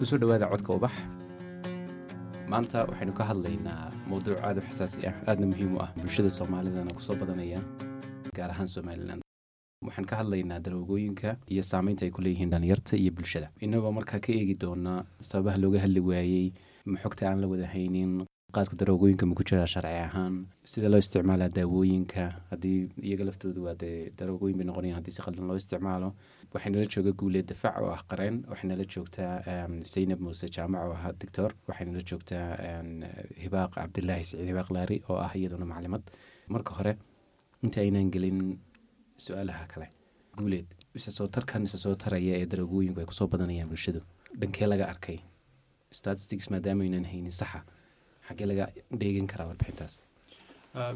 ku soo dhawaada codka ubax. Maanta waxaynu ka hadlaynaa mowduuc aad u xasaasi ah aadna muhiim u ah bulshada soomaalidana ku soo badanaya gaar ahaan somalilan waxaan ka hadlaynaa daroogooyinka iyo saameynta ay ku leeyihiin dhalinyarta iyo bulshada. Innagoo markaa ka eegi doonaa sababaha looga hadli waayey ma xogta aan la wada haynin qaadka daroogooyinka ma ku jiraa sharci ahaan? Sida loo isticmaalaa daawooyinka? Haddii iyaga laftoodu waa dee daroogooyin bay noqonayan haddii si qaldan loo isticmaalo waxaynala jooga guuleed dafaac oo ah qareen waxaynala joogtaa zaynab muuse jaamac oo ahaa doctor waxaynala joogtaa hibaaq cabdilaahi siciid hibaaq laari oo ah iyaduna maclimad. Marka hore inta aynaan gelin su'aalaha kale guuleed isa soo taraya ee daroogooyinku ay ku soo badanayaan bulshadu dhankee laga arkay statistics maadaama aynan haynin saxa xaggee laga dheegan karaa warbixintaas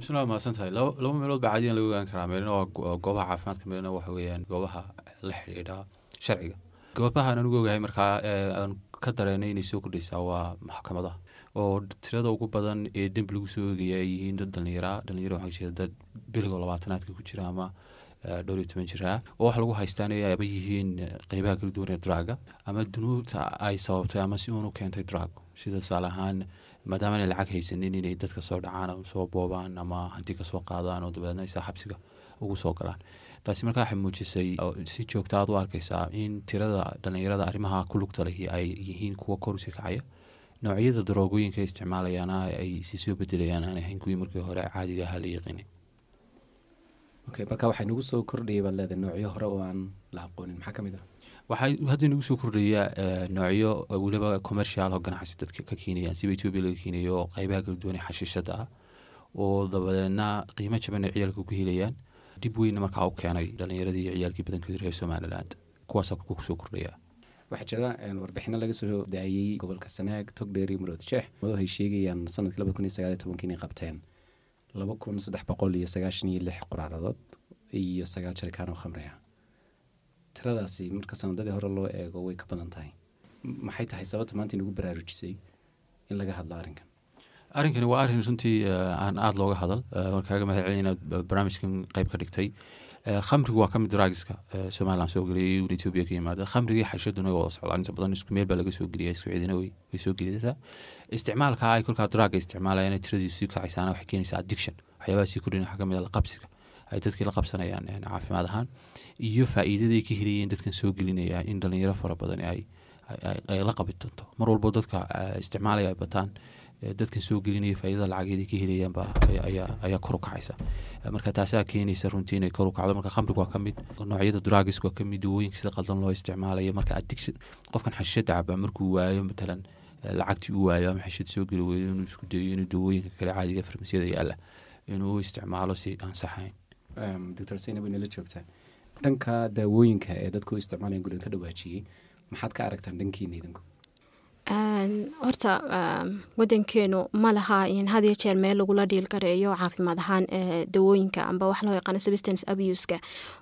bismillahi mahadsan laba meelood baa caadiyan lagu ogaan karaa. Meelna waa goobaha caafimaadka meelna waxa weeyaan goobaha la xidhiidha sharciga. Goobaha aan ugu ogahay markaa aan ka dareenay inay soo kordhaysaa waa maxkamadaha oo tirada ugu badan ee dembi lagu soo eegaya ay yihiin dad dhalinyara dhalinyara waxaa jira dad biligo labaatanaadka ku jira ama dhowr iyo toban jira. Oo waxa lagu haystaan aba yihiin qeybaha kala duwan ee draaga ama dunuubta ay sababtay ama si uun u keentay drag sida tusaale ahaan maadaama inay lacag haysanin inay dadka soo dhacaan soo boobaan ama hanti ka soo qaadaan oo dabeedna xabsiga ugu soo galaan. Taasi markaa waxay muujisay si joogta u arkaysaa in tirada dhalinyarada arrimaha ku lugta lehi ay yihiin kuwa kor u sii kacaya. Noocyada daroogooyinka ay isticmaalayaana ay si soo bedelayaan aan ahayn kuwii markii hore caadiga ahaa la yaqiinay marka waxay nagu soo kordhayay baad leedahay noocyo hore oo aan la aqoonin. Maxaa ka mid ah waxaa hadda nagu soo kordhaya noocyo weliba commercial oo ganacsi dadka ka keenayaan siba etoobiya laga keenayo qeybaha kala duwan ee xashiishada ah oo dabadeedna qiimo jaban ay ciyaalka ku helayaan. Dib weynna markaa u keenay dhalinyaradii iyo ciyaalkii badankood reer somaliland. Kuwaasa ku soo kordhaya waxaa jira warbixino laga soo daayey gobolka sanaag togdheer iyo murood jeex madahay sheegayaan sannadkii labada kun iyo sagaal iyo tobankii inay qabteen. Laba kun saddex boqol iyo sagaashan iyo lix qoraaradood iyo sagaal jarikaan oo khamri ah tiradaasi marka sanadadii hore loo eego way ka badan tahay. Maxay tahay sababta maanta inagu baraarujisay in laga hadlo arrinkan? Arrinkani waa arrin runtii aan aada looga hadal. Waan kaaga mahad celin inaad barnaamijkan qeyb ka dhigtay. Khamrigu waa ka mid draagiska somalilan soo geliyay etoobiya ka yimaada. Khamrigii xashaduna wada socdaan inta badan isku meel baa laga soo geliya isku ciidina way soo geliysaa isticmaalka ay kolkaa draaga isticmaalayaan tiradiisu sii kacaysaana waxay keenaysaa addiction. Waxyaabaha sii kordhin waxaa ka mid a laqabsiga ay dadkii la qabsanayaan caafimaad ahaan iyo faa'iidada ka helayeen dadkan soo gelinaya in dhalinyaro fara badan ay la qabi mar walbo dadka isticmaalaya ay bataan dadkan soo gelinaya faaidada lacageed ay ka helayaanba ayaa kor u kacaysa. Marka taasaa keenaysa runtii inay kor u kacdo. Marka khamrigu waa ka mid noocyada dragis waa ka mid dawooyinka sida qaldan loo isticmaalayo. Marka addiction qofkan xashishada caba markuu waayo matalan lacagtii u waayo ama xashid soo geli weeyo inuu isku dayo inuu dawooyinka kale caadiga farmasiyada yaalla inuu isticmaalo si ansaxayn doctor saynab inala joogtaa dhanka daawooyinka ee dadku isticmaalayan gudan ka dhawaajiyey maxaad ka aragtaan dhankiina idinku horta wadankeenu ma laha in had iyo jeer meel lagula dhiil caafimaad ahaan dawooyinka amba wax loo yaqaano substance abuska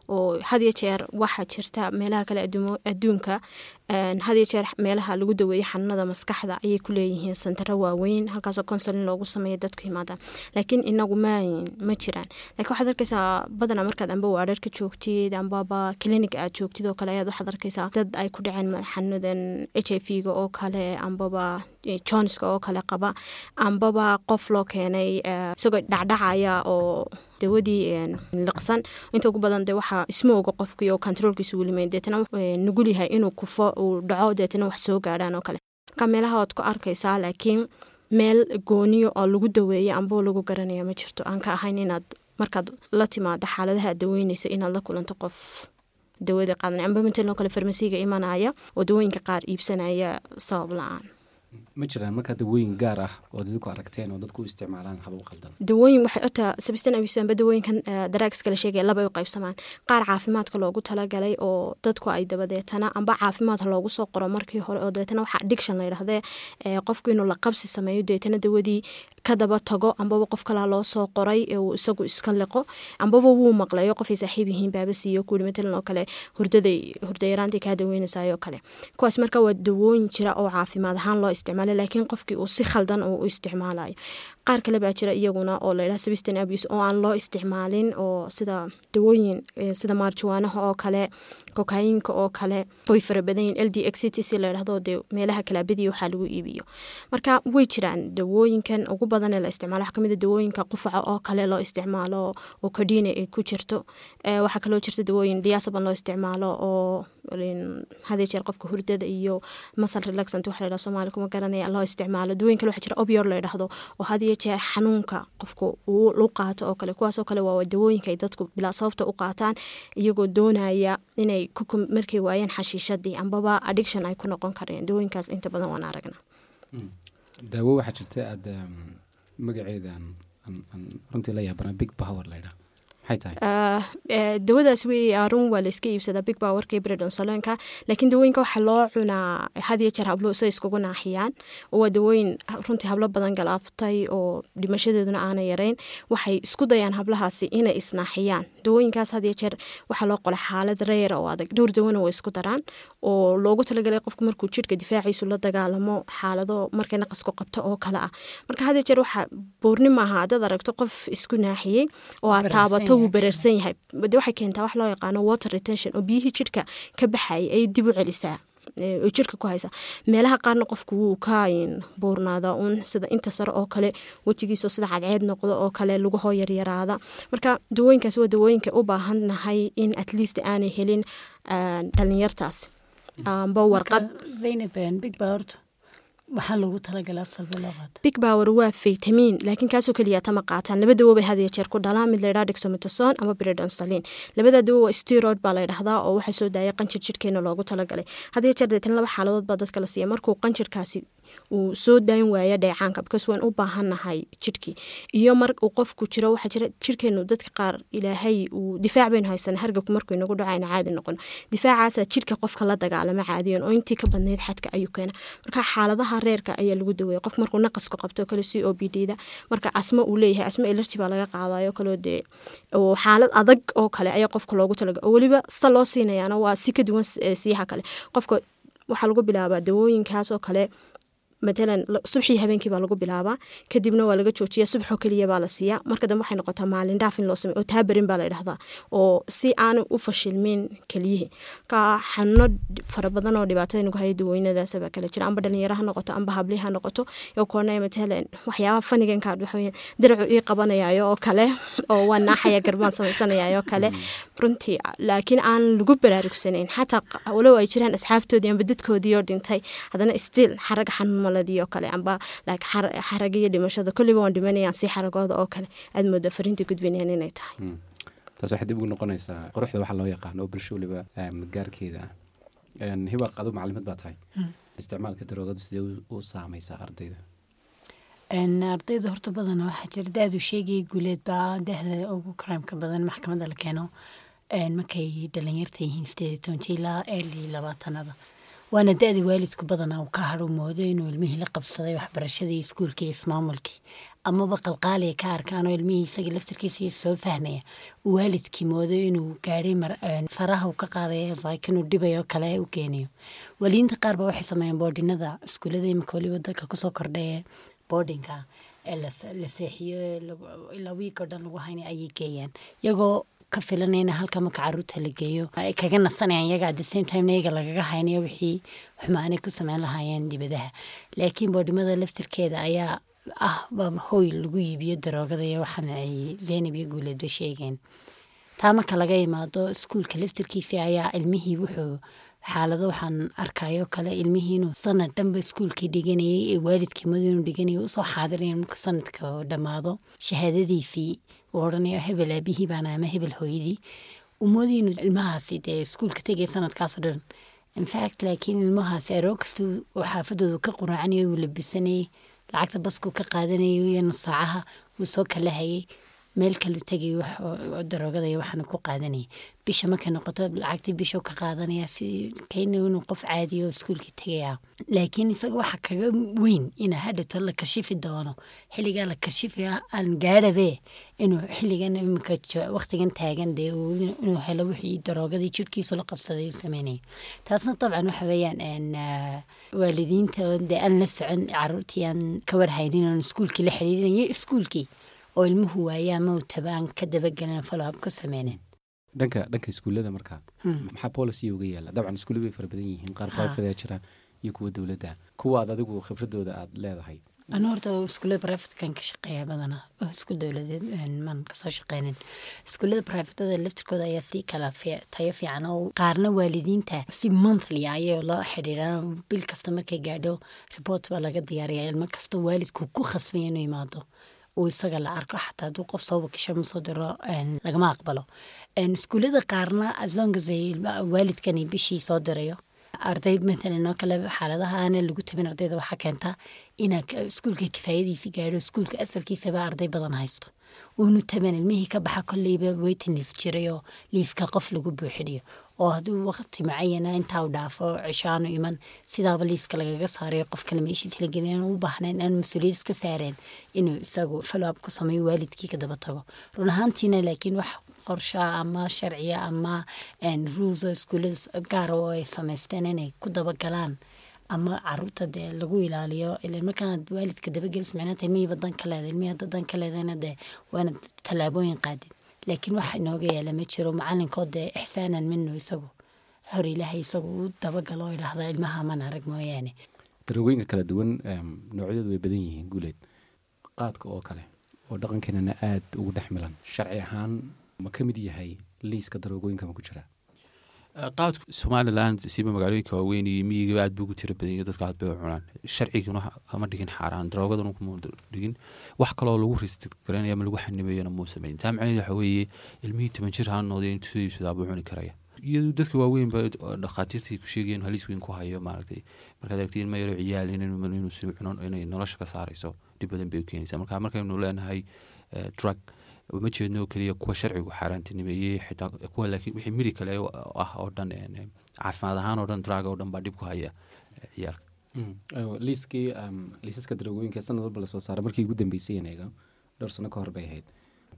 oo had iyo jeer waxaa jirta meelaha kale adduunka had iyo jeer meelaha lagu daweeyo xanuunada maskaxda ayay ku leeyihiin santaro waaweyn halkaasoo consulin loogu sameeyo dadku yimaadaan. Laakiin inagu ma ma jiraan. Lakiin waxaad arkaysaa badanaa markaad amba waadharka joogtid ambaba clinic aad joogtid oo kale ayaad waxaad arkaysaa dad ay ku dhaceen xanuunadan h i v ga oo kale ambaba jonska oo kale qaba. Ambaba qof loo keenay isagoo dhacdhacaya oo dawadii liqsan. Inta ugu badan de waxaa isma oga qofkii oo controolkiisa welimeyn deetana nugul yahay inuu kufo uu dhaco deetana wax soo gaadhaan oo kale. Marka meelaha waad ku arkaysaa laakiin meel gooniyo oo lagu daweeyo ambao lagu garanaya ma jirto. Aan ka ahayn inaad markaad la timaado xaaladaha aad daweynaysa inaad la kulanto qof dawada qaadanay amba matalan oo kale farmasiga imanaya oo dawooyinka qaar iibsanaya sabab la'aan ma jiraan markaa dawooyin gaar ah oo dadku aragteen oo dadku u isticmaalaan haba u dawooyin waxay ota sabistan abus amba dawooyinkan daraagiska la sheegaya laba u qaybsamaan. Qaar caafimaadka loogu talagalay oo dadku ay dabadeetana amba caafimaad loogu soo qoro markii hore oo dabeetana waxaa addiction la yidhahdee qofku inuu la qabsi sameeyo dabeetana dawadii ka tago ambaba qof kalaa loo soo qoray uu isagu iska liqo ambaba wuu maqlayo qofay saaxiib yihiin baaba oo kale hurdaday hurdayaraantay kaa daweynaysayo kale. Kuwaas marka waa dawooyin jira oo caafimaad ahaan loo isticmaalo laakiin qofkii uu si khaldan u isticmaalayo qaar kale baa jira iyaguna oo layidhaha sabistan abuse oo aan loo isticmaalin oo sida dawooyin sida maarjawaanaha oo kale kokayinka oo kale way fara badan l d x t c la dhahdo dee meelaha kalaabadiya waxaa lagu iibiyo. Marka way jiraan dawooyinkan ugu badan ee la isticmaalo waxaa ka mid a dawooyinka qufaca oo kale loo isticmaalo oo kadina ay ku jirto. Waxaa kaloo jirta dawooyin diasaban loo isticmaalo oo hadee jeer qofka hurdada iyo masal relaxant waxa ladhaha soomaali kuma garanaya loo isticmaalo. Dawooyin kale waxaa jira obyor la dhahdo oo hadiyo jeer xanuunka qofka uu qaato oo kale kuwaasoo kale waa dawooyinka ay dadku bilaa sababta u qaataan iyagoo doonaya inay markay waayeen xashiishadii ambaba addiction ay ku noqon kareen. Dawooyinkaas inta badan waan aragna. Daawo waxaa jirta aada magaceeda runtii la yaabanaa big power laydhaa dawadaas wey arun waa layska iibsadaa big powerka bredon salonka laakiin dawooyinka waxaa loo cunaa hadiyo jeer hablo say iskugu naaxiyaan. Oo waa dawooyin runtii hablo badan galaaftay oo dhimashadeeduna aana yareyn. Waxay isku dayaan hablahaasi inay isnaaxiyaan dawooyinkaas hadiyo jeer waxaa loo qola xaalad reera oo adag. Dhowr dawana way isku daraan oo loogu talagalay qofku markuu jidhka difaaciisu la dagaalamo xaalado markay naqasku qabto oo kale ah. Marka hadiyo jeer waxaa boorni maaha haddaad aragto qof isku naaxiyey oo aad taabato wuu bareersan yahay. De waxay keentaa wax loo yaqaano water retention oo biyihii jidhka ka baxayay ay dib u celisaa oo jirka ku haysa. Meelaha qaarna qofku wuu ka buurnaadaa uun sida inta sare oo kale wejigiisa sida cadceed noqdo oo kale lugahoo yaryaraada. Marka dawooyinkaas waa dawooyinka u baahannahay in at least aanay helin dhalinyartaas. Amba warqad waxaa loogu talagalaa qaato big power waa faytamiin laakiin kaasoo keliya tama qaataan. Laba dawo bay hadiya jeer ku dhalaan mid laydhaha dexometason ama bredonsalin labada dawo waa steroid baa laydhahdaa oo waxaa soo daaya qanjir jidhkeena loogu talagalay. Hadiya jeer deetan laba xaaladood baa dadka la siiya markuu qanjirkaasi uu soo daayin waaya dheecaanka because waan u baahannahay jidhkii iyo mar qofku jiro waxaa jira jidhkeenu dadka qaar ilaahay uu difaac baynu haysana hargabku markuu inagu dhacayna caadi noqono difaacaasaa jidhka qofka la dagaalama caadiyan. Oo intii ka badnayd xadka ayuu keena marka xaaladaha reerka ayaa lagu daweeya qof markuu naqasku qabto kale c o b d da marka asma uu leeyahay asma elerti baa laga qaadayo kaloo dee xaalad adag oo kale ayaa qofka loogu talaga. Oo weliba sa loo siinayaana waa si ka duwan siyaha kale. Qofka waxaa lagu bilaabaa dawooyinkaas oo kale matalan subxii habeenkii baa lagu bilaabaa. Kadibna waa laga joojiya subxoo keliya baa la siiyaa. Marka dambe waxay noqotaa maalin dhaaf in loo samey oo taabarin baa la dhahdaa oo si aanu u fashilmin keliyihii. Marka xanuuno fara oo dhibaatada nagu haya dawooynadaas baa kala jira. Amba dhalinyaro ha noqoto amba habli ha noqoto oo koonaya matalan waxyaabaha faniganka waxa diracu ii qabanayaayo oo kale oo waa naaxaya garbaan samaysanayaayo kale. Runtii laakiin aan lagu baraarugsanayn xataa walow ay jiraan asxaabtoodii amba dadkoodii oo dhintay. Haddana stiil xaraga xanuun oo kale amba xaraga iyo dhimashada kolliba waan dhimanayaan si xaragooda oo kale. Aad mooda fariinta gudbinayaan inay tahay. Taas waxay dib ugu noqonaysaa quruxda waxaa loo yaqaano oo bulsho waliba gaarkeeda. Ah hibaaq adu maclimad baa tahay. Isticmaalka daroogadu sidee u saameysaa ardayda? Ardayda horta badana waxaa jira. Da-du sheegaya guuleed baa dahda ugu karaamka badan maxkamadda la keeno. Markay dhalinyarta yihiin sideed ilaa eeli labaatanada waana da-da waalidku badanaa uu ka hadhu moodo inuu ilmihii la qabsaday waxbarashadii iskuulkii ismaamulkii amaba qalqaaliya ka arkaan oo ilmihii isaga laftarkiisa soo fahmaya uu waalidkii moodo inuu gaadhay faraha uu ka qaadaya inuu dhibayo kale u keenayo waliinta qaar ba waxay sameeyeen boodhinada iskuullada imika waliba dalka ku soo kordhaya boodhinka ee la seexiyo ilaa wiig oo dhan lagu hayna ayay geeyaan. Iyagoo ka filanayna halka marka carruurta la geeyo. Ay kaga nasanayaan iyaga at the same time iyaga lagaga haynayo wixii xumaanay ku sameyn lahaayeen dibadaha. Laakiin boodhimada laftirkeeda ayaa ah hooy lagu iibiyo daroogada iyo waxaana ay zaynab iyo guuleedba sheegeen. Taa marka laga imaado iskuulka laftirkiisa ayaa ilmihii wuxuu xaalado waxaan arkayo kale ilmihii inuu sanad dhanba iskuulkii dhiganayay ee waalidkii madu inuu u soo xaadiraya marka sanadka dhammaado. Shahaadadiisii uu odhanayo hebel aabihii baana ama hebel hooyadii. Inuu ilmahaasi dee iskuulka tegaya sanadkaasoo dhan. Infact laakiin ilmahaasi aroo kasta oo xaafadoodu ka quraacanayo uu labisanayay lacagta baskuu ka qaadanayay iyo nusaacaha wuu soo kala hayay meel kalu tegay daroogada waxaana ku qaadanaya bisha markay noqoto lacagtii bisha ka qaadanaya si kayna inuu qof caadiya oo iskuulkii tegaya laakiin isaga waxa kaga weyn ina hadhito la kashifi doono. Xilligaa la kashifi aan gaadhabe inuu xilligan imika waqtigan taagan dee inuu helo wixii daroogadii jirhkiisu la qabsaday u sameynaya taasna dabcan waxa weeyaan waalidiinta dee aan la socon caruurtii aan ka warhaynin oon iskuulkii la xiriirinaya iskuulkii oo ilmuhu waayaa mawtaba aan ka dabagelin follow ku sameynen dhanka dhanka iskuullada markaa Hmm. maxaa policy uga yaalla? Dabcan iskuullada way fara badan yihiin. Qaar Ha. private jira iyo kuwa dowladda. Kuwa aad adigu khibradooda aad leedahay? Anu horta iskuullada privatekan ka shaqeeya badanaa oo iskuul dowladeed maan ka soo shaqeynin. Iskuullada privatada laftirkooda ayaa si kala tayo fiican oo qaarna waalidiinta si monthly ah ayay la xidhiiraan bil kasta markay gaadho report baa laga diyaariya ilmo kasta waalidku ku khasbaya inuu yimaado uu isaga la arko xataa hadduu qof soo wakisho ma soo diro lagama aqbalo. Iskuullada qaarna as long as ay ilma- waalidkani bishii soo dirayo arday matalan oo kale xaaladaha aana lagu tabin ardayda waxaa keenta inaa ka- iskuulka kifaayadiisi gaadho iskuulka asalkiisaba arday badan haysto uunu taban ilmihii ka baxa kolleyba waiting list jiray oo liiska qof lagu buuxinayo oo hadduu waqti macayana intaa u dhaafo cishaanu iman sidaaba liiska lagaga saarayo qof kale meeshiis la gelin aan u baahnayn aan mas'uuliyad iska saareen inuu isagu up ku sameeyo waalidkii ka daba tago. Run ahaantiina laakiin wax qorshaa ama sharciya ama rules oo iskuullada oo ay samaysteen inay ku dabagalaan ama carruurta dee lagu ilaaliyo markaanad waalidka dabagelis micnaata ilmihiiba dan ka leeda ilmihii hadda dan ka leedana dee waana tallaabooyin qaadid laakiin wax inooga yaalla ma jiro macalinkood dee ixsaanan minu isagu. Hor ilaahay isagu u dabagalo oo idhaahda ilmaha man arag mooyaane. Darooyinka kala duwan em, noocyadoodu way badan yihiin guuleed qaadka oo kale oo dhaqankeenana aad ugu dhex milan. Sharci ahaan ma ka mid yahay liiska daroogooyinka ma ku jira qaadku somalilan siiba magaalooyinka waaweyn iyo miyiga aad buu ugu tira badan yahay dadka aad bay cunaan sharciguna kama dhigin xaaraan daroogaduna kuma dhigin wax kaloo lagu ristgaranaya ama lagu xanibayana muu samayn taa macnaheed waxa weeye ilmihii toban jir ha noqday intuu buu cuni karaya iyadoo dadka waaweynba dhakhaatiirtii ku sheegayeen halis weyn ku hayo maaragtay markaad aragtid ilma yaro ciyaal inuu sii cuno inay nolosha ka saarayso dhib badan bay u keenaysaa marka markaynu leenahay drug ma jeedno keliya kuwa sharcigu xaaraantinimeeyey xitaa kuwa laakiin wixii miri kale ah oo dhan caafimaad ahaan oo dhan drug oo dhan baa dhib ku haya eh, ciyaalka Aywa, liiskii liisaska daroogooyinka sanad walba la soo saaray markii ugu dambeysay eega dhowr sano ka hor bay ahayd.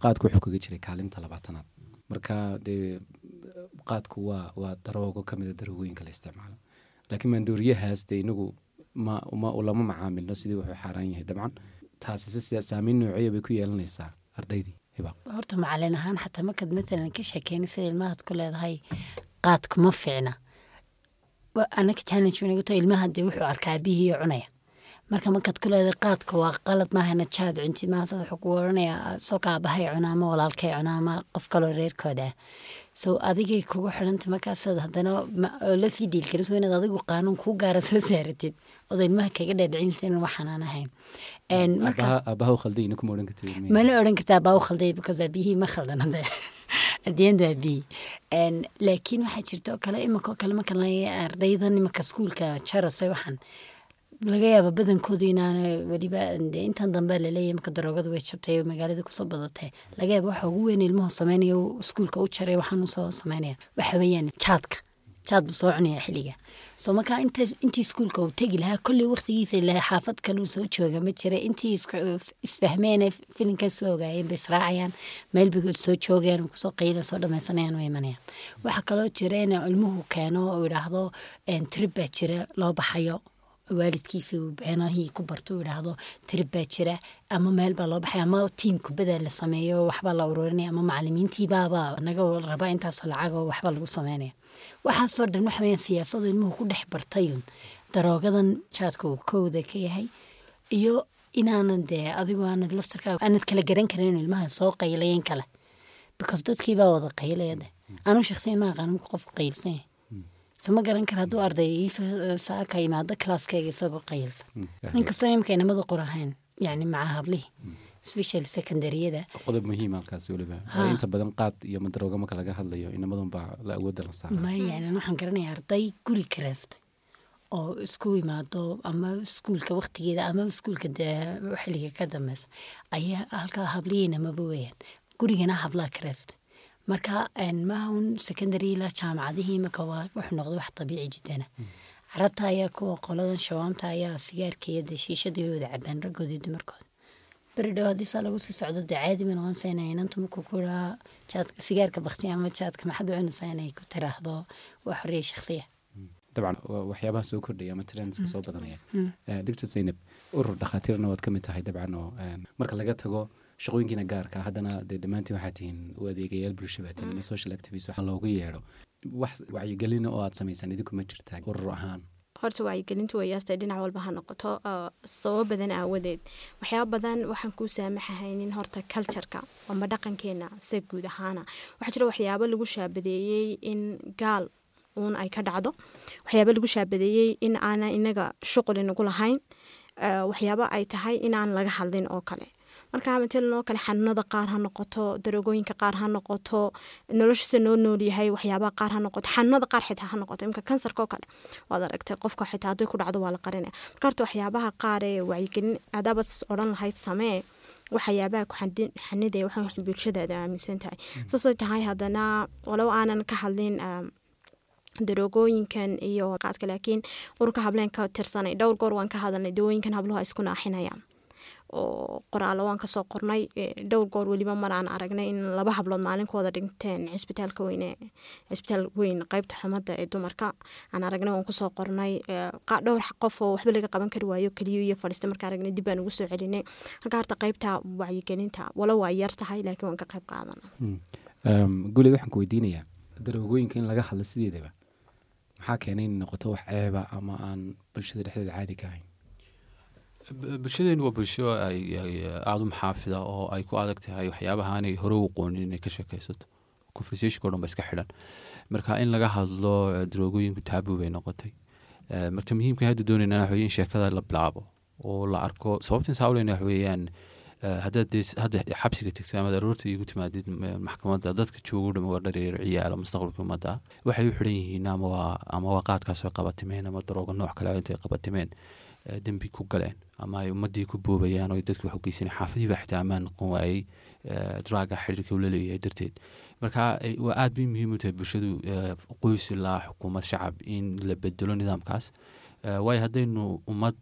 Qaadku wuxuu kaga jiray kaalinta labaatanaad. Marka dee qaadku waa waa daroogo ka mida daroogooyinka la isticmaalo. Laakiin maandooriyahaas dee inagu ma ma lama macaamilno sidii wuxuu xaaraan yahay. Dabcan taasi si saameyn bay ku yeelanaysaa ardaydii horta macalin ahaan xataa markaad matalan ka sheekeyna sida ilmahaad ku leedahay qaadku ma fiicna. Anaka challenge bay nagu tahay ilmaha dee wuxuu arkaa aabihii cunaya. Marka markaad ku leedahay qaadka waa qalad maahana jaad cunti maanta wuxuu ku oranayaa soo kaabahay cuna ama walaalkay cuna ama qof kaloo reerkooda ah so adigay kugu xidhanta markaasaad haddana la sii dhiilgeliso inaad adigu qaanuun kuu gaara soo saaratid ood ilmaha kaga dhadhicinsa in waxaan aan ahayn. Mana odhan kartaa baa u khalday because aabihii ma khaldana de adiyandu aabihii En, laakiin waxaa jirta oo kale iminka oo kale marka la ardaydan iminka iskuulka jarasay waxaan laga yaaba badankoodu inaana weliba de intan dambe la leeyahay marka daroogadu way jabtay magaalada ku soo badatay. Laga yaaba waxa ugu weyn ilmuhu sameynaya uu iskuulka u jaray waxaan u soo sameynaya. Waxa weeyaan jaadka jaad buu soo cunaya xilliga. So marka intaas intii iskuulka uu tegi lahaa kolley waqtigiisa ilaa xaafad kaluu soo jooga ma jira. Intii isku- isfahmeen filinka soo ogaayeen bay israacayaan. Meel soo joogeen ku soo qayla soo dhamaysanayaan way imanayaan. Waxaa kaloo jira in ilmuhu keeno uu idhaahdo en, trip baa jira loo baxayo waalidkiisa uu beenahii ku barto uu idhaahdo trip baa jira ama meel baa loo baxay ama tiim kubada la sameeyo waxbaa la ururinaya ama macalimiintiibaaba naga raba intaasoo lacag oo waxba lagu sameynaya. Waxaasoo dhan waxa siyaasadu ilmuhu ku dhex bartayun daroogadan jaadka uu kowda ka yahay iyo inaanan dee adigu aanad laftarkaa aanad kala garan karin ilmaha soo qaylayen kale because dadkii baa wada qaylaya de shaksiyan ma aqaan marka qofku qaylsan yahay sama garan kara hadduu arday iisa saaka imaado kalaaskayga isagoo qaylsan Mm, inkastoo imika inamada qor ahayn yani maca hablihi special secondaryada qodob muhiim halkaasi weliba inta badan qaad iyo madarooga marka laga hadlayo inamadun baa la awoodda la saara ma yani waxaan garanaya arday guri kaleestay oo isku imaado ama iskuulka waqtigeeda ama iskuulka dee xilliga ka dambeysa ayaa halkaa hablihiina maba weyaan gurigana hablaa kaleestay marka en, maaha un secondary ilaa jaamacadihii waa wuxuu noqday wax dabiici jidana carabta ayaa kuwa qoladan shawaamta ayaa sigaarka iyo dee shiishadii wada cabaan raggood iyo dumarkooda beri dhow haddii saa lagu sii socdo dee caadi bay noqonaysaa inay inantu markuu ku jaadka sigaarka bakti ama jaadka maxaad u cunaysaa inay ku tiraahdo waa xorriya shakhsiya dabcan waa waxyaabaha soo kordhaya ama trendska soo badanaya. Eh, doctor zaynab urur dhakhaatiirna waad ka mid tahay dabcan oo marka laga tago shaqooyinkiina gaarka haddana dee dhammaantiin waxaa tihiin u adeegayaal bulsha baa tihiin ama social activist waxaa loogu yeedho. Wax wacyigelina oo aad samaysaan idinku ma jirtaa urur ahaan? Horta wacyigelintu way yartay dhinac walba ha noqoto sababo badan aawadeed. Waxyaaba badan waxaan kuu saamaxahaynin horta cultureka ama dhaqankeena se guud ahaana. Waxaa jira waxyaabo lagu shaabadeeyey in gaal uun ay ka dhacdo. Waxyaabo lagu shaabadeeyey in aanan inaga shuqul inagu lahayn. Waxyaabo ay tahay inaan laga hadlin oo kale marka kale xanuunada qaar ha noqoto daroogooyinka qaar ha noqoto noloshiisa noo noolyahay waxyaabaha qaar ha noqoto xanuunada qaar xitaa ha noqoto imka kansarka oo kale waad aragtay qofka xitaa hadday ku dhacdo waa la qarinaya marka horta waxyaabaha qaar ee wacyigelin adaabad odhan lahayd samee waxyaabaha ku xanidaya bulshadaada aaminsan tahay. Saasay tahay haddana walow aanan ka hadlin daroogooyinkan iyo qaadka laakiin ururka hableen ka tirsanay dhowr goor waan ka hadalnay dawooyinkan habluhu isku naaxinayaan oo qoraalo waan ka soo qornay dhowr goor weliba mar aan aragnay in laba hablood maalin ku wada dhinteen cisbitaalka weyne cisbitaal weyn qeybta xumada ee dumarka. Aan aragnay waan ku soo qornay dhowr qof oo waxba laga qaban kari waayo keliyo iyo fadhiista marka aragnay dib baan ugu soo celinay. Marka horta qeybta wacyigelinta walo waa yar tahay laakiin waan ka qeyb qaadana guleed waxaan ku weydiinayaa. Daroogooyinka in laga hadlo sideedaba maxaa keenay in noqoto wax ceeba ama aan bulshada dhexdeeda caadi ka ahayn bulshadeenu waa bulsho aada u maxaafida oo ay ku adag tahay waxyaabaha aanay hore u qoonin inay ka sheekaysato. Conversationka o dhan ba iska xidhan. Marka in laga hadlo daroogooyinku taabu bay noqotay. Marka muhiimka hadda doonayna waxa in sheekada la bilaabo oo la arko. Sababtan saawleyna waxa weeyaan hadda xabsiga tegtay ama aroorta igu timaadid maxkamadda dadka joogo dhama waa dhareero ciyaala mustaqbalka ummadda waxay u xidhan yihiin ama waa qaadkaasoo qabatimeen ama darooga nooc kale intay qabatimeen dembi ku galeen ama ay ummadii ku boobayaan oo dadki wax u geysan xaafadii baa xitaa ammaan noqon waayey draga xiriirka ula leeyahay darteed. Marka waa aad bay muhiim u tahay bulshadu qoys ilaa xukuumad shacab in la bedelo nidaamkaas. Waayo haddaynu ummad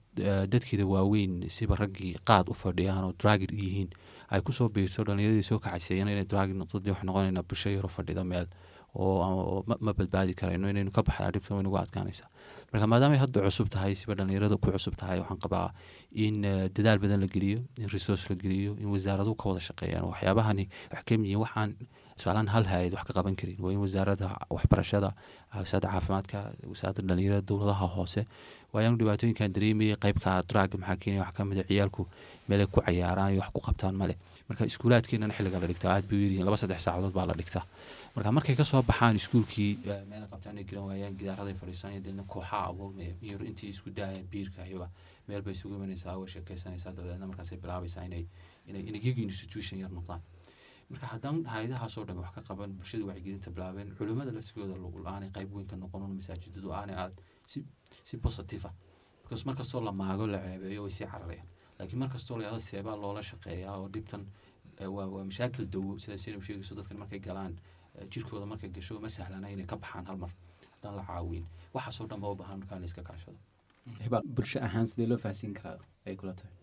dadkeeda waaweyn siba raggii qaad u fadhiyaan oo dragir yihiin ay ku soo biirto dhalinyaradii soo kacaysayeen inay dragir noqdo dee waxay noqonaynaa bulsho yaro fadhida meel oo ma badbaadi karayno inaynu ka baxnaa dhibta way nagu adkaanaysaa marka maadaamay hadda cusub tahay siba dhalinyarada ku cusub tahay waxaan qabaa in dadaal badan la geliyo in resource la geliyo in wasaaradu ka wada shaqeeyaan waxyaabahani wax ka miyiin waxaan tusaalahaan hal hay'ad wax ka qaban karin. Waa in wasaaradda waxbarashada wasaaradda caafimaadka wasaaradda dhalinyarada dowladaha hoose waayaanu dhibaatooyinkan dareemayay qaybka draaga maxaa keenaya wax ka mid a ciyaalku meelay ku cayaaraan iyo wax ku qabtaan male marka iskuulaadkeenana xilliga la dhigtaa aad bay u yiriin laba saddex saacadood baa la dhigtaa. Marka markay ka soo baxaan iskuulkii meel qabtaan ay garan waayaan gidaaraday fadhiisanaya deedna kooxaa abuurmaya iyo intii isku daayaan biirka ayaba meel isugu imanaysaa way sheekaysanaysaa dabadeedna markaasay bilaabaysaa inay inay inay institution yar noqdaan. Marka haddaan hay'adahaasoo dhan wax ka qaban bulshada wacyigelinta bilaabeen culimmada laftigooda aanay qayb weyn ka noqon masaajidadu aanay aad si si positive ah. Markastoo la maago la ceebeeyo way sii cararayaan laakiin markastoo la yahdo seebaa loola shaqeeyaa oo dhibtan waa waa mashaakil dawo sida sinab sheegayso dadkan markay galaan jirkooda markay gasho ma sahlana inay ka baxaan hal mar haddaan la caawin waxaasoo dhan baa u baahan markaa la iska kaashado bulsho ahaan sidee loo fahansiin karaa ay kula tahay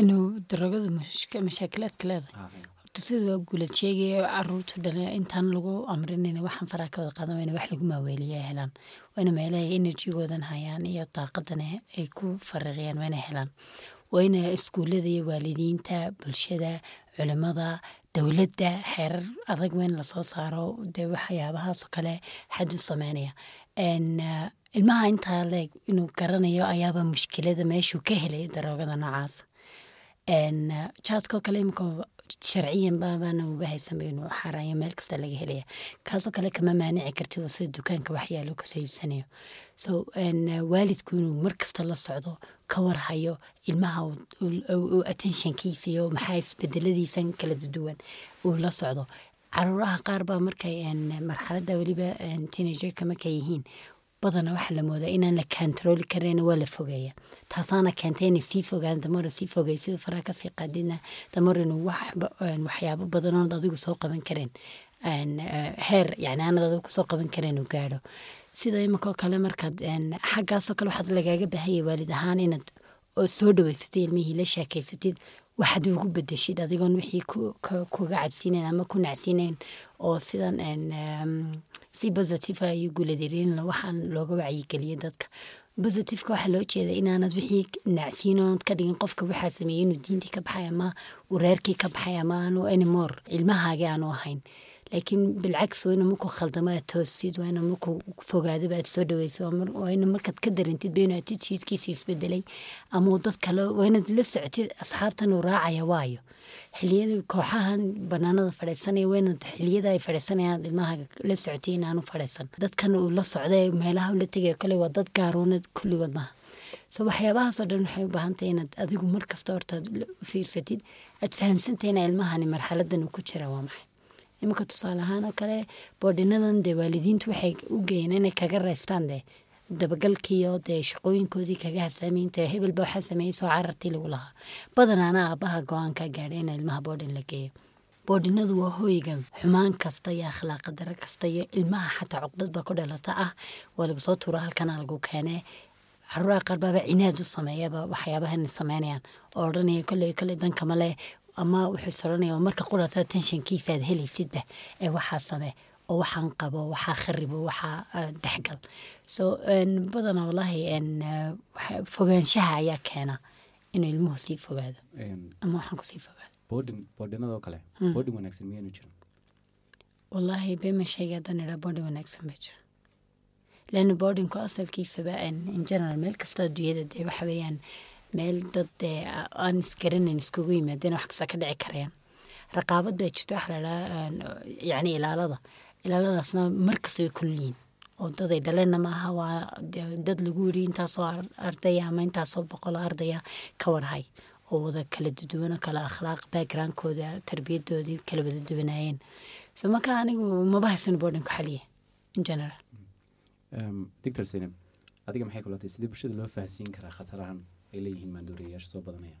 inuu darogadu mashaakilaadka leedahay waa guulad sheegaya caruurtu dhale intaan lagu amrinayna waxaan faraha ka wada qaadan wayna wax lagu maaweeliya helaan. Wayna meelaha enerjigoodan hayaan iyo daaqadana ay ku fariiriyaan wayna helaan. Wayna iskuullada iyo waalidiinta bulshada culimada dowladda xeerar adag weyn la soo saaro. Dee waxyaabahaasoo kale xad sameynaya. Ilmaha intaa leeg inuu garanayo ayaaba mushkilada meeshuu ka helay daroogada noocaas. Jaadkoo kale imika sharciyan baabana uba haysanba inuu xaarayo meel kasta laga helaya kaasoo kale kama maanici karti sida dukaanka waxyaalo ka soo iibsanayo so waalidku inuu markasta la socdo ka warhayo ilmaha attentionkiisa iyo maxaa isbedeladiisan kala duwan uu la socdo. Caruuraha qaar baa markay marxalada weliba teenagerka markay yihiin badana waxaa la moodaa inaan la kantarooli karan waa la fogeeya taasaana keentay inay sii fogaan damar sii fogey siduu faraha ka sii qaadina damar inuu waxyaabo badanood adigu soo qaban kareen heer yani aanad adigu ku soo qaban kareen uu gaadho. Sida imankoo kale markaad xaggaasoo kale waxaad lagaaga baahanya waalid ahaan inaad soo dhaweysatid ilmihii la sheekeysatid waxaad ugu bedeshid adigoon wixii kuga cabsiinayn ama ku nacsiinayn oo sidan si positive iyo guuladirin waxaan looga wacyigeliyo dadka. Positiveka waxaa loo jeeda inaanad wixii nacsiinoonad ka dhigin qofka waxaa sameeyey inuu diintii ka baxay ama uu reerkii ka baxay ama aanu anymore ilmahaagii aanu ahayn laakiin bilcagsi waa ina markuu khaldamo aad toosid waa ina markuu fogaadaba aad soo dhaweyso waa markaad ka darantid ba inuu attitudekiisa isbedelay ama dad kale waa la socotid asxaabtan uu raacaya waayo. Xiliyada kooxahan banaanada fadhiisanaya waa xiliyada ay fadhiisanayaan ilmahaaga la socotay inaanu fadhiisan. Dadkan uu la socday meelaha ula tegaya kale waa dad gaaroona kulligood maaha so waxyaabahaasoo dhan waxay u inaad adigu markasta hortaad fiirsatid aad fahamsantay ina ilmahani marxaladan uu ku jira waa maxay iminka tusaale ahaan oo kale boodhinadan dee waalidiintu waxay u geeyeen inay kaga reystaan dee dabagalkiiyo dee shaqooyinkoodii kaga habsaamay inta hebelba waxaa sameeyey soo carartii lagu lahaa. Badanaana aabbaha go'aanka gaadhay in ilmaha boodhin la geeyo. Boodhinadu waa hooyga xumaan kasta iyo akhlaaqa daro kasta iyo ilmaha xataa cuqdadba ku dhalata ah. Waa lagu soo tuuro halkana lagu keenee. Caruuraha qaar baaba cinaad sameeyaba waxyaabahan sameynayaan. Oo odhanaya kolley kolley dankama leh ama wuxuu is odhanaya marka qurato tensionkiisa aad helaysidba ee waxaa samee oo waxaan qabo waxaa kharibo waxaa dhexgal. So badana wallaahi fogaanshaha ayaa keena inuu ilmuhu sii fogaado. Ama waxaan ku sii fogaado. boodhin boodhinadoo kale boodhin wanaagsan miyaanu jirin? Wallaahi bema sheega haddaan idhaa boodhin wanaagsan baa jira leanna boodhinku asalkiisaba in general meel kastoo adduunyada dee waxa weeyaan meel dad dee aan isgaranayn iskugu yimaadeen wax kasta ka dhici karayaan raqaabad baa jirta waxa ladhaha yacni ilaalada. Ilaaladaasna markasta way kulliyiin oo daday dhaleenna maaha waa dad lagu yiri intaasoo ardaya ama intaasoo boqol ardaya ka warhay oo wada kala duduwan oo kala akhlaaq backgroundkooda tarbiyadoodii kala wada duwanaayeen. So marka anigu maba haysano boarding ku in general. Doctor zaynab adiga maxay kula tahay sidii bulshada loo fahansiin karaa khatarahan ay leeyihiin maanduuriyayaasha soo badanaya?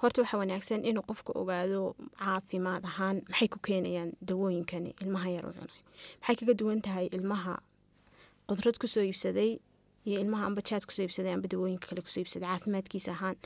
Horta waxaa wanaagsan inuu qofku ogaado caafimaad ahaan maxay ku keenayaan dawooyinkani ilmaha yar cunay. Maxay kaga duwan tahay ilmaha qudrad ku soo iibsaday iyo ilmaha amba jaad ku soo iibsaday amba dawooyinka kale ku soo iibsaday caafimaadkiisa ahaan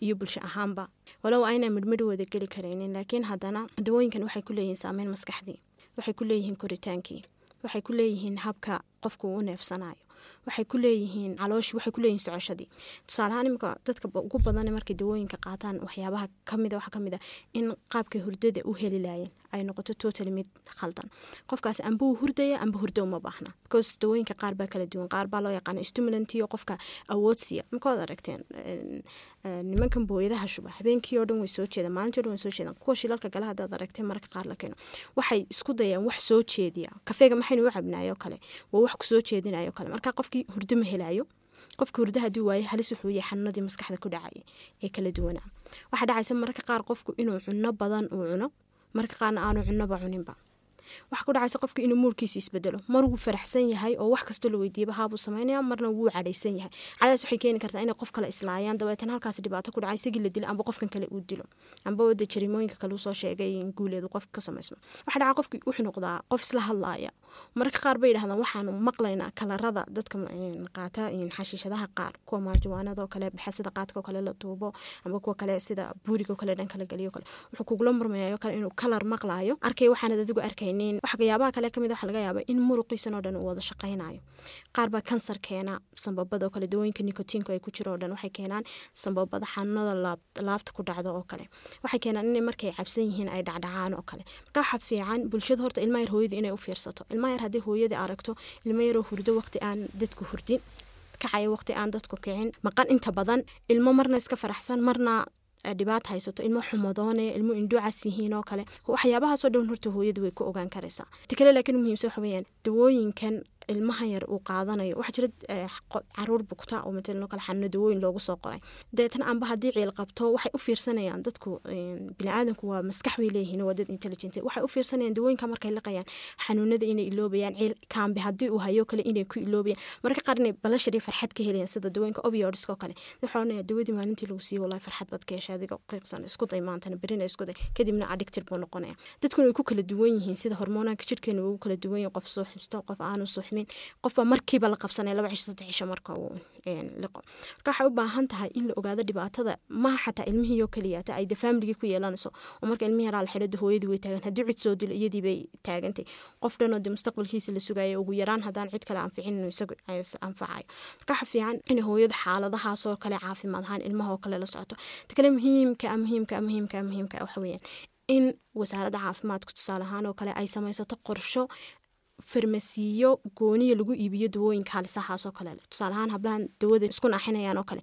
iyo bulsho ahaanba? Walow ayna midhmidh wada geli karaynin laakiin haddana dawooyinkan waxay ku leeyihiin saameyn maskaxdii waxay ku koritaankii waxay ku leeyihiin habka qofku u neefsanayo waxay ku leeyihiin calooshi waxay ku leeyihiin socoshadii tusaaleahaan imika dadka ugu badan markay dawooyinka qaataan waxyaabaha kamida waxaa ka mid a in qaabkay hurdada u heli laayeen ay noqoto total mid khaldan. Qofkaas amba uu hurdaya amba hurdo uma baahna. Because dawooyinka qaar baa kala duwan. Qaar baa loo yaqaana stimulantiyo qofka awood siiya markaad aragteen nimankan booyadaha shuba. Habeenkii oo dhan way soo jeedaan maalintii o dhan way soo jeedaan. Kuwa shilalka gala haddaad aragteen marka qaar la keeno. Waxay isku dayaan wax soo jeediya. Kafeega maxaynu u cabnaayo kale? Waa wax ku soo jeedinayo kale. Marka qofkii hurdo ma helayo qofka hurdo haddii waaye halis wuxuu yahay xanuunadii maskaxda ku dhacaya ee kala duwanaa. Waxaa dhacaysa mararka qaar qofku inuu cuno badan uu cuno marka qaarna aanu cunoba cuninba waxaa ku dhacaysa qofka inuu muurkiisa isbedelo. Mar wuu faraxsan yahay oo wax kastoo la weydiiyaba haabuu samaynaya marna wuu cadhaysan yahay. Cadhadaas waxay keeni kartaa inay qof kale islaayaan. Dabeetan halkaas dhibaato ku dhacay isagii la dilo amba qofkan kale uu dilo. Amba wada jarimooyinka kale u soo sheegay in guuleedu qofka ka samaysmo waxaa dhaca qofkii wuxuu noqdaa qof isla hadlaaya. Mararka qaar bay yidhahdaan waxaanu maqlaynaa kalarada dadka qaata xashiishadaha qaar. Kuwa maajuwaanadoo kale baxasida qaadkao kale la duubo amba kuwa kale sida buurigoo kale dhan kala geliyo kale. Wuxuu kugula murmayayo kale inuu kalar maqlaayo. Arkay waxaanad adigu arkaynin waxyaabaha kale ka mid waxa laga yaaba in muruqiisan oo dhan uu wada shaqaynayo qaar baa kansar keena sambabada oo kale dawooyinka nikotiinku ay ku jiro oo dhan waxay keenaan sambabada xanuunada laabta ku dhacdo oo kale. Waxay keenaan inay markay cabsan yihiin ay dhacdhacaan oo kale. Marka waxa fiican bulshada horta ilma yar hooyada inay u fiirsato. Ilma yar haddii hooyadii aragto ilma yaroo hurdo waqti aan dadku hurdin kacaya waqti aan dadku kicin maqan inta badan ilmo marna iska faraxsan marna dhibaata haysato ilmo xumadoone ilmo indhuucas yihiin oo kale waxyaabahaasoo dhan horta hooyadu way ku ogaan karaysaa. Ta kale laakiin muhiimsa waxa weyaan dawooyinkan ilmaha yar uu qaadanayo. Waxaa jira carruur bugta oo matalan kale xanuuno dawooyin loogu soo qoray. Dabeetana amba haddii ciil qabto waxay u fiirsanayaan dadku biniaadanku waa maskax bay leeyihiin waa dad intelligent. Waxay u fiirsanayaan dawooyinka markay liqayaan xanuunada inay iloobayaan ciil kaambi haddii uu hayo kale inay ku iloobayaan. Mararka qaar inay balashar iyo farxad ka helayaan sida dawooyinka obiodiska oo kale. Waxaa oranaya dawadii maalintii lagu siiyo wallahi farxad baad ka heshay adiga qiiqsan isku day maantana berina isku day. Kadibna addicted buu noqonaya dadkuna way ku kala duwan yihiin sida hormoonanka jirkeena ugu kala duwan yihiin qof soo xibsto qof aanu suuxin fahmin. Qofba markiiba la qabsanaya laba cisho saddex cisho marka uu liqo marka waxay u baahan tahay in la ogaado dhibaatada maha xataa ilmihii oo keliya ta ay de familigii ku yeelanayso oo marka ilmihii yaraa la xidho de hooyadii way taagan haddii cid soo dilo iyadii bay taagantay. Qof dhanoo de mustaqbalkiisa la sugayo ugu yaraan haddaan cid kale anficin isagu anfacayo marka waxa fiican in hooyadu xaaladahaasoo kale caafimaad ahaan ilmahoo kale la socoto. Ta muhiimka muhiimka muhiimka muhiimka waxa weeyaan. In wasaaradda caafimaadka tusaale ahaan oo kale ay samaysato qorsho farmasiyo gooniya lagu iibiyo dawooyinka halisahaasoo kale. Tusaale ahaan hablahan dawada isku naaxinayaan oo kale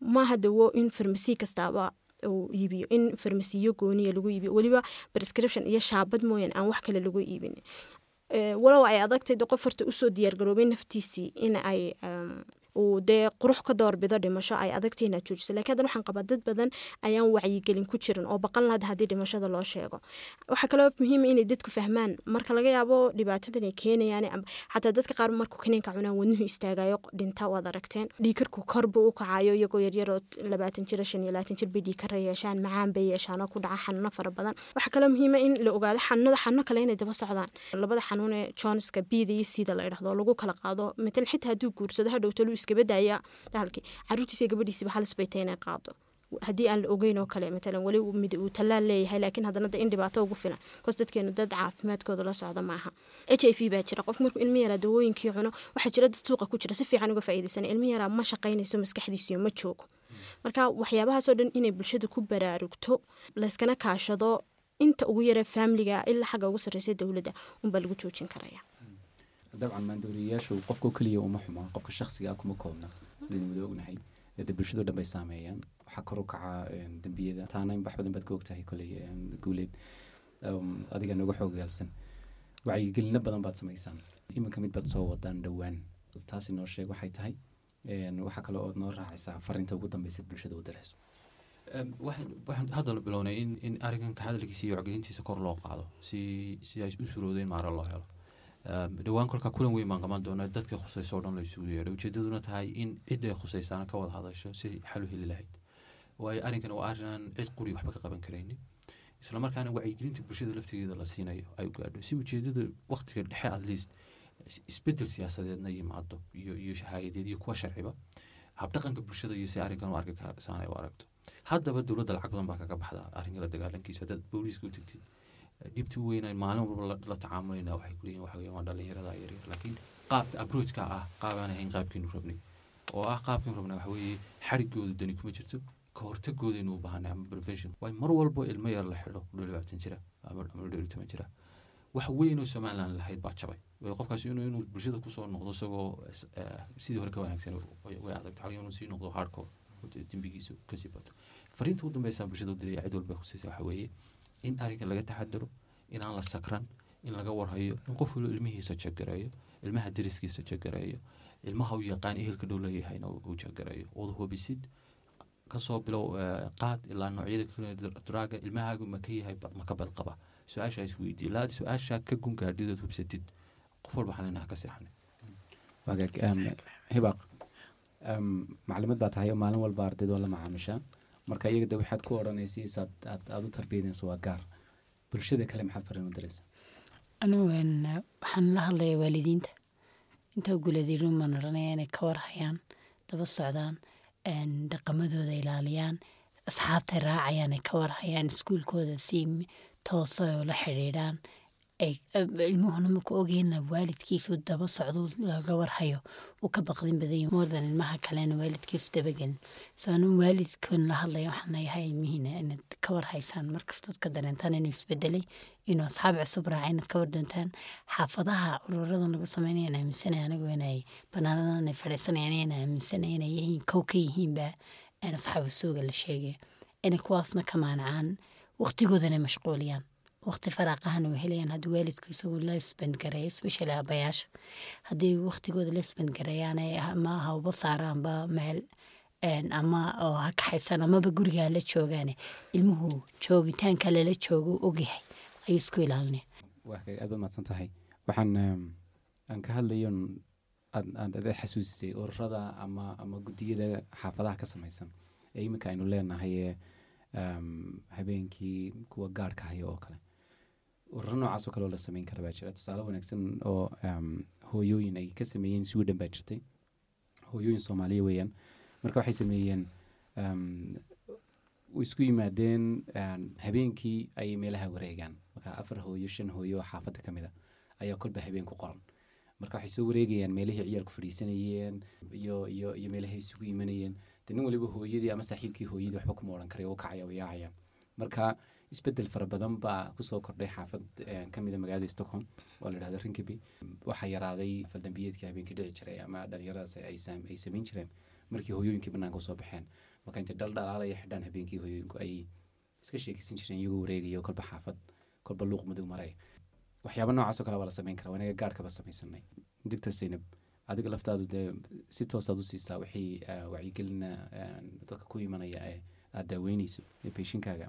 maaha dawo in farmasi kastaaba uu iibiyo in farmasiyo gooniya lagu iibiyo. Weliba prescription iyo shaabad mooyaan aan wax kale lagu iibin. Walow ay adagtay qof horta u soo diyaargaroobay naftiisii in ay uu dee qurux ka doorbido dhimasho ay adagtay inaad joojiso lakiin hadan waxaan qabaa dad badan ayaan wacyigelin ku jirin oo baqan lahad haddii dhimashada loo sheego. Waxaa kaloo muhiima inay dadku fahmaan marka laga yaabo dhibaatadan ay keenayaan xataa dadka qaar markuu kaniinka cunaan wadnuhu istaagayo dhinta waad aragteen. Dhiikarku korbu u kacayo iyagoo yaryaroo labaatan jir shan iyo labaatan jir bay dhiikara yeeshaan macaan bay yeeshaan oo ku dhaca xanuuno fara badan. Waxaa kaloo muhiima in la ogaado xanuunada xanuuno kale inay daba socdaan. Labada xanuun ee bida iyo sida la idhahdo lagu kala qaado matalan xitaa hadduu guursado hadhowtalu iskabadaya dahalkii caruurtiisa gabadhiisiba halis bay tahay inay qaado. Haddii aan la ogeyn oo kale matalan weli uu tallaal leeyahay laakiin haddana de in dhibaato ugu filan bikoos dadkeenu dad caafimaadkooda la socda maaha h i v baa jira. Qof markuu ilmi yaraa dawooyinkii cuno waxaa jira dad suuqa ku jira. Si fiican uga faa'iidaysan ilmi yaraa ma shaqaynayso maskaxdiisiyo ma joogo. Marka waxyaabahaasoo dhan inay bulshada ku baraarugto layskana kaashado inta ugu yara faamiliga ilaa xagga ugu sarreysa dowladda unbaa lagu joojin karaya dabcan maandooriyayaashu qofkao keliya uma xumo qofka shaksiga ah kuma koobna sidaynu wada ognahay de dhan bay saameeyaan waxaa kor u kaca dembiyada taana wax badan baad ka ogtahay koley guuleed adiga nooga xoogaalsan wacyigelino badan baad samaysaan iminka mid baad soo wadaan dhowaan taasi noo sheeg waxay tahay waxaa kale ood noo raacaysaa farinta ugu dambeysa bulshada u dareyso waxaan hadda bilownay in in arrinkan kahadalkiisa iyo wacgelintiisa kor loo qaado si si ay u suroodo in maaro loo helo dhowaan kolka kulan weyn baan doonaa dadka khusayso o dhan la yeedho ujeedaduna tahay in cidday khusaysaana ka wada hadasho si xal u heli lahayd waayo arrinkan waa arrinaan cid quri waxba ka qaban karaynin isla wacyigelinta bulshada laftigeeda la siinayo ay gaadho si ujeedada waqtiga dhexe at isbeddel siyaasadeedna yimaado iyo shahaayadeed iyo kuwa sharciba habdhaqanka bulshada iyo si arrinkan u arki saanay u aragto haddaba dowladda lacag badan baa kaga baxda arrinka la dagaalankiisa dad booliiska u tagtid dhibti weynaan maalin walba la tacaamulayna waxay kuleeyihin waxa waa dhalinyarada yaryar laakiin qaabka approachka ah qaabaan ahayn qaabkiinu rabnay oo ah qaabkiinu rabnay waxa xarigooda dani kuma jirto ka u baahanay ama prevention. Waayo mar walbo ilmo yar la xidho labaatan jira ama dhowr toban jira. Wax weyn oo somaliland lahayd baa jabay. Qofkaasi inuu bulshada ku soo noqdo isagoo sidii hore ka wanaagsan way adag. Tahay inuu sii noqdo hardcore dembigiisu ka sii bato. Fariinta u dambeysa bulshada u dilaya cid walba khusaysa waxa in arrinka laga taxadaro inaan la sakran in laga warhayo in qof walo ilmihiisa jagareeyo ilmaha dariskiisa jagareeyo ilmaha u yaqaan ehelka dhow leeyahayna uu jagareeyo ood hubisid ka soo bilow qaad ilaa noocyada kale draaga ilmahaagu ma ka yahay ma ka badqaba. Su'aasha is weydii ilaa su'aasha ka gungaadhidood hubsatid. Qof walba xalinaha ka seexanay wagaag hibaaq. Maclimad baa tahay oo maalin walba ardayd oo la macaamishaa marka iyaga de waxaad ku odhanaysiis aad u tarbiyanayso waa gaar. Bulshada kale maxaad fariin u diraysaa anugu waxaan la hadlayaa waalidiinta. Intaa guuladiiruun baan odhanaya inay ka warhayaan daba socdaan dhaqamadooda ilaaliyaan asxaabtay raacayaan ay ka warhayaan iskuulkooda si toosa oo la xidhiidhaan ilmuhuna marku ogeyna waalidkiisu daba socdo laga warhayo? Uu ka baqdin badanya moordan ilmaha kalena waalidkiisu dabagelin so anu waalidkoon la hadlaya waxaan leeyahay ilmihiina inaad ka warhaysaan markastood ka dareentaan inuu isbedelay inuu asxaab cusub raaca inaad ka wardoontaan xaafadaha ururadan lagu sameynaya in aaminsanaya anigu inay banaanadan ay fadhiisanayaan in aaminsanaya inay yihiin kow ka yihiinba asxaabu suuga la sheegaya inay kuwaasna ka maanacaan waqtigoodana mashquuliyaan waqti faraaqahan uu helayaan haddii waalidku isagu la isbandgareeyo especially abayaasha haddii waqtigooda la isbandgareeyaan ama hauba saaraanba meel ama oo ha kaxaysaan amaba guriga la joogaan ilmuhu joogitaanka lala joogo ogyahay ayuu isku ilaalinaya. Aad baad mahadsan tahay. Waxaan aan ka hadlayon aad xasuusisay ururada ama ama guddiyada xaafadaha ka samaysan. Ee iminka aynu leenahay ee habeenkii kuwa gaarhka haya oo kale ururo noocaas oo kale oo la sameyn kara baa jira. Tusaale wanaagsan oo um, hooyooyin ay ka sameeyeen sweden baa jirtay. Hooyooyin soomaaliya weeyaan. Marka waxay sameeyeen way isku yimaadeen um, habeenkii ayay meelaha wareegaan. Marka afar hooyo shan hooyo oo xaafadda ka mid a ayaa kolba habeen ku qoran. Marka waxay soo wareegayaan meelihii ciyaalku fadhiisanayeen iyo iyo iyo meelahay isugu imanayeen. De nin waliba hooyadii ama saaxiibkii hooyadii waxba kuma odhan karaya u kacaya u yaacaya. Marka isbeddel fara badan baa ku soo kordhay xaafad eh, ka mida magaalada stockholm oo la dhahdo rinkaby waxaa yaraaday faldambiyeedkii habeenkii dhici jiray ama dhalinyaradaas ay sam- ay samayn jireen markii hooyooyinkii banaanka u soo baxeen. Marka intay dhal dhalaalaya xidhaan habeenkii hooyooyinku ay iska sheekeysan jireen iyagoo wareegaya kolba xaafad kolba luuq madow maraya waxyaaba noocaasoo kale waa la samayn karaa wanaga gaarhkaba samaysanay doctor zaynab adiga laftaadu dee si toosaad u siisaa wixii ah, wacyigelina ah, dadka ku imanaya ee aad daaweyneyso ee beeshinkaaga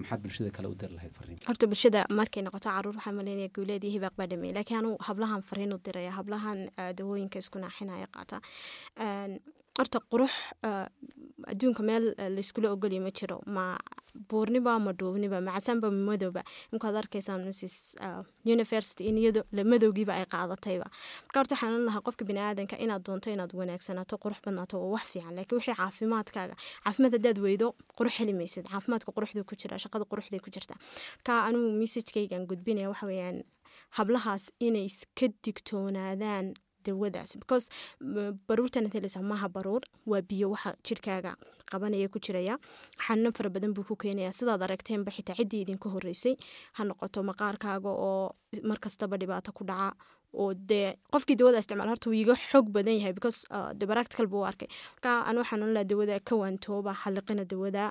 maxaad bulshada kale u diri lahayd fariin horta bulshada markay noqoto carruur waxaa maleynaya guuleed iyo hibaaq baa dhameeyay. Laakiin anuu hablahan fariin u diraya hablahan ah, dawooyinka isku naaxinaya qaata horta qurux ah, adduunka meel ah, layskula ogolya ma jiro. Ma buurniba ma dhuubniba ma casaanba ma madowba imkaad arkaysaan mrs ah, university in iyado la madowgiiba ay qaadatayba. Marka horta waxaan lahaa qofka biniaadanka inaad doonto inaad wanaagsanaato qurux badnaato waa wax fiican. Laakiin wixii caafimaadkaaga caafimaad haddaad weydo qurux heli maysid. Caafimaadka quruxduu ku jira shaqada quruxday ku jirta. Marka anugu messagekaygan gudbinaya waxa weeyaan hablahaas inay iska digtoonaadaan dawadaas because m- baruurtan heleysa maha baruur waa biyo waxa jirkaaga qabanaya ku jiraya. Xanuuno fara badan buu ku keenaya. Sidaad aragteenba xitaa ciddii idinka horeysay ha noqoto maqaarkaaga oo markastaba dhibaato ku dhaca oo dee qofkii dawada isticmaal horta wuu iga xoog badan yahay because uh, de practical buu arkay. Marka anu waxaan oran lahaa dawada ka waantooba xaliqina dawada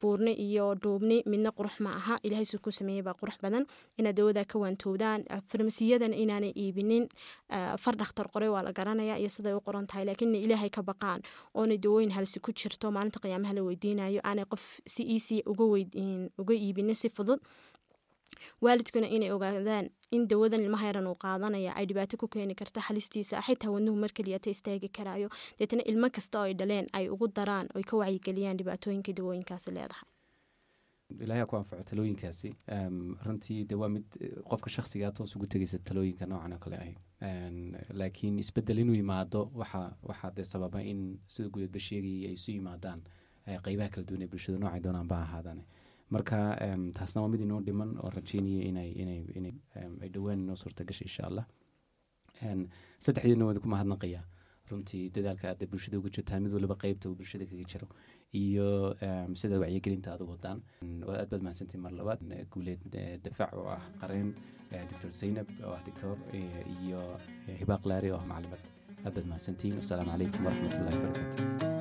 buurni iyo dhuubni midna qurux ma aha. Ilaahay suu ku sameeyey baa qurux badan. Inaad dawada ka waantoodaan Uh, farmasiyadan inaanay iibinin uh, far dhakhtar qore waa la garanaya iyo siday u qoran tahay. Laakiin inay ilaahay ka baqaan oonay dawooyin halsi ku jirto maalinta qiyaamaha la weydiinayo aanay qof si weyd- uga iibinin si fudud waalidkuna inay ogaadaan in dawadan ilmaha yaran uu qaadanaya ay dhibaato ku keeni karto halistiisa. Xitaa wadnuhu mar keliyata istaagi karaayo. Deetana ilmo kasta oo ay dhaleen ay ugu daraan oy ka wacyigeliyaan dhibaatooyinka dawooyinkaasi leedahay. Ilaahay ha ku anfaco talooyinkaasi. Em, runtii de waa mid eh, qofka shakhsigaa toos ugu tegeysa talooyinka noocan oo kale ahi. Em, laakiin isbeddel inuu yimaado waxa waxaa dee sababa in sida gudeedba sheegayay ay isu yimaadaan eh, qeybaha kala duwan ee bulshada noocay doonaan ba ahaadaan marka taasna waa mid inoo dhiman oo rajeynaya inay dhowaan inoo suurta gashay insha allah. Saddexdiina waan ku mahadnaqayaa. Runtii dadaalka aad bulshada uga jirtaa mid waliba qeybta uu bulshada kaga jiro iyo sida wacyigelinta aad u wadaan aad baad mahadsantihin mar labaad guuleed dafaac oo ah qareen doctor zaynab oo ah doctor iyo hibaaq laari oo ah maclimad aad baad mahadsantihin wasalaamu calaykum waraxmatullahi wabarakaatu